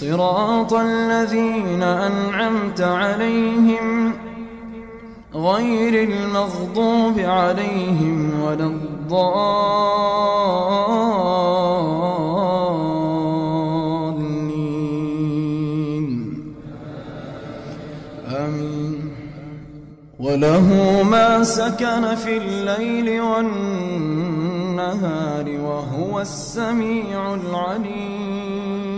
صراط الذين أنعمت عليهم غير المغضوب عليهم ولا الضالين. آمين. وله ما سكن في الليل والنهار وهو السميع العليم.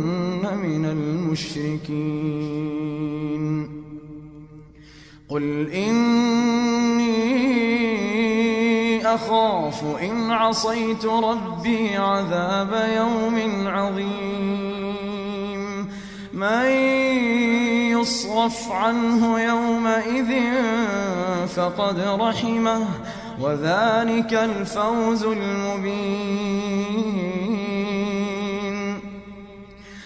من المشركين. قل إني أخاف إن عصيت ربي عذاب يوم عظيم. من يصرف عنه يومئذ فقد رحمه وذلك الفوز المبين.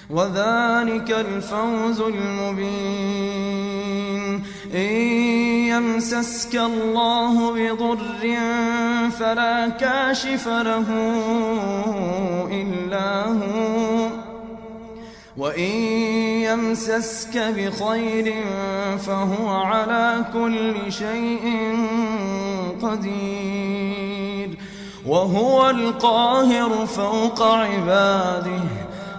وذلك الفوز المبين. إن يمسسك الله بضر فلا كاشف له إلا هو. وإن يمسسك بخير فهو على كل شيء قدير. وهو القاهر فوق عباده.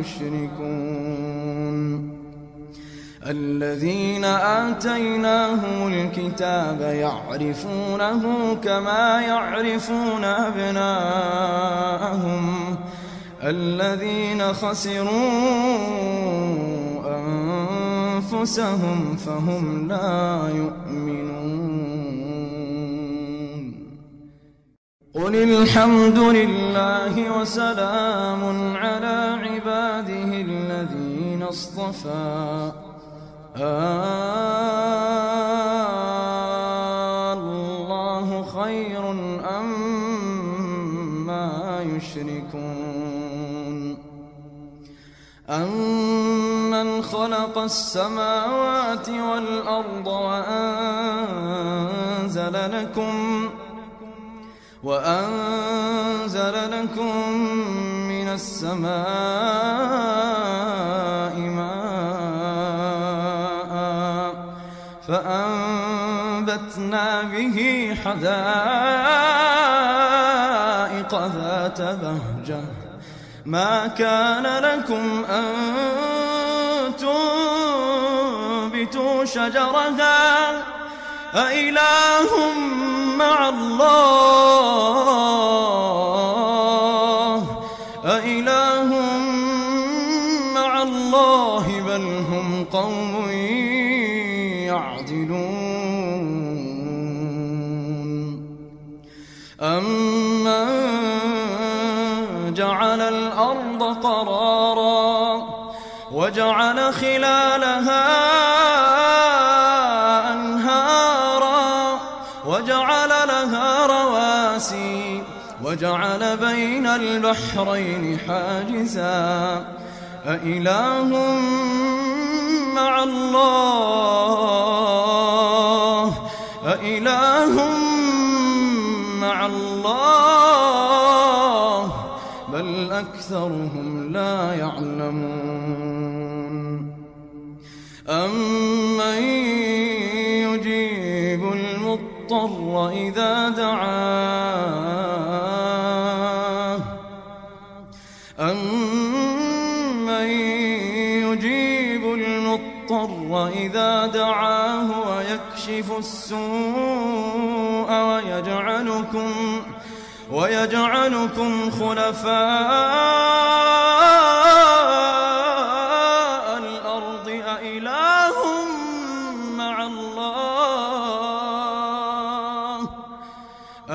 مما تشركون الذين آتيناهم الكتاب يعرفونه كما يعرفون أبناءهم. الذين خسروا أنفسهم فهم لا يؤمنون. قل الحمد لله وسلام على عباده الذين اصطفى. الله خير أما يشركون. أمن خلق السماوات والأرض وأنزل لكم وأنزل لكم من السماء ماء فأنبتنا به حدائق ذات بهجة. ما كان لكم أن تنبتوا شجرها أإله مع الله؟ أإله مع الله بل هم قوم يعدلون. أمن جعل الأرض قرارا وجعل خلالها وجعل لها رواسي وجعل بين البحرين حاجزا أإله مع الله أإله مع الله بل أكثرهم لا يعلمون أمن المضطر إذا دعاه. أمن يجيب المضطر إذا دعاه ويكشف السوء ويجعلكم ويجعلكم خلفاء.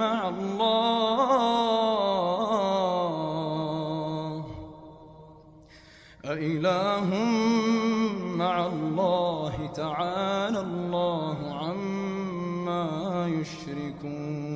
مع الله. أإله مع الله تعالى الله عما يشركون.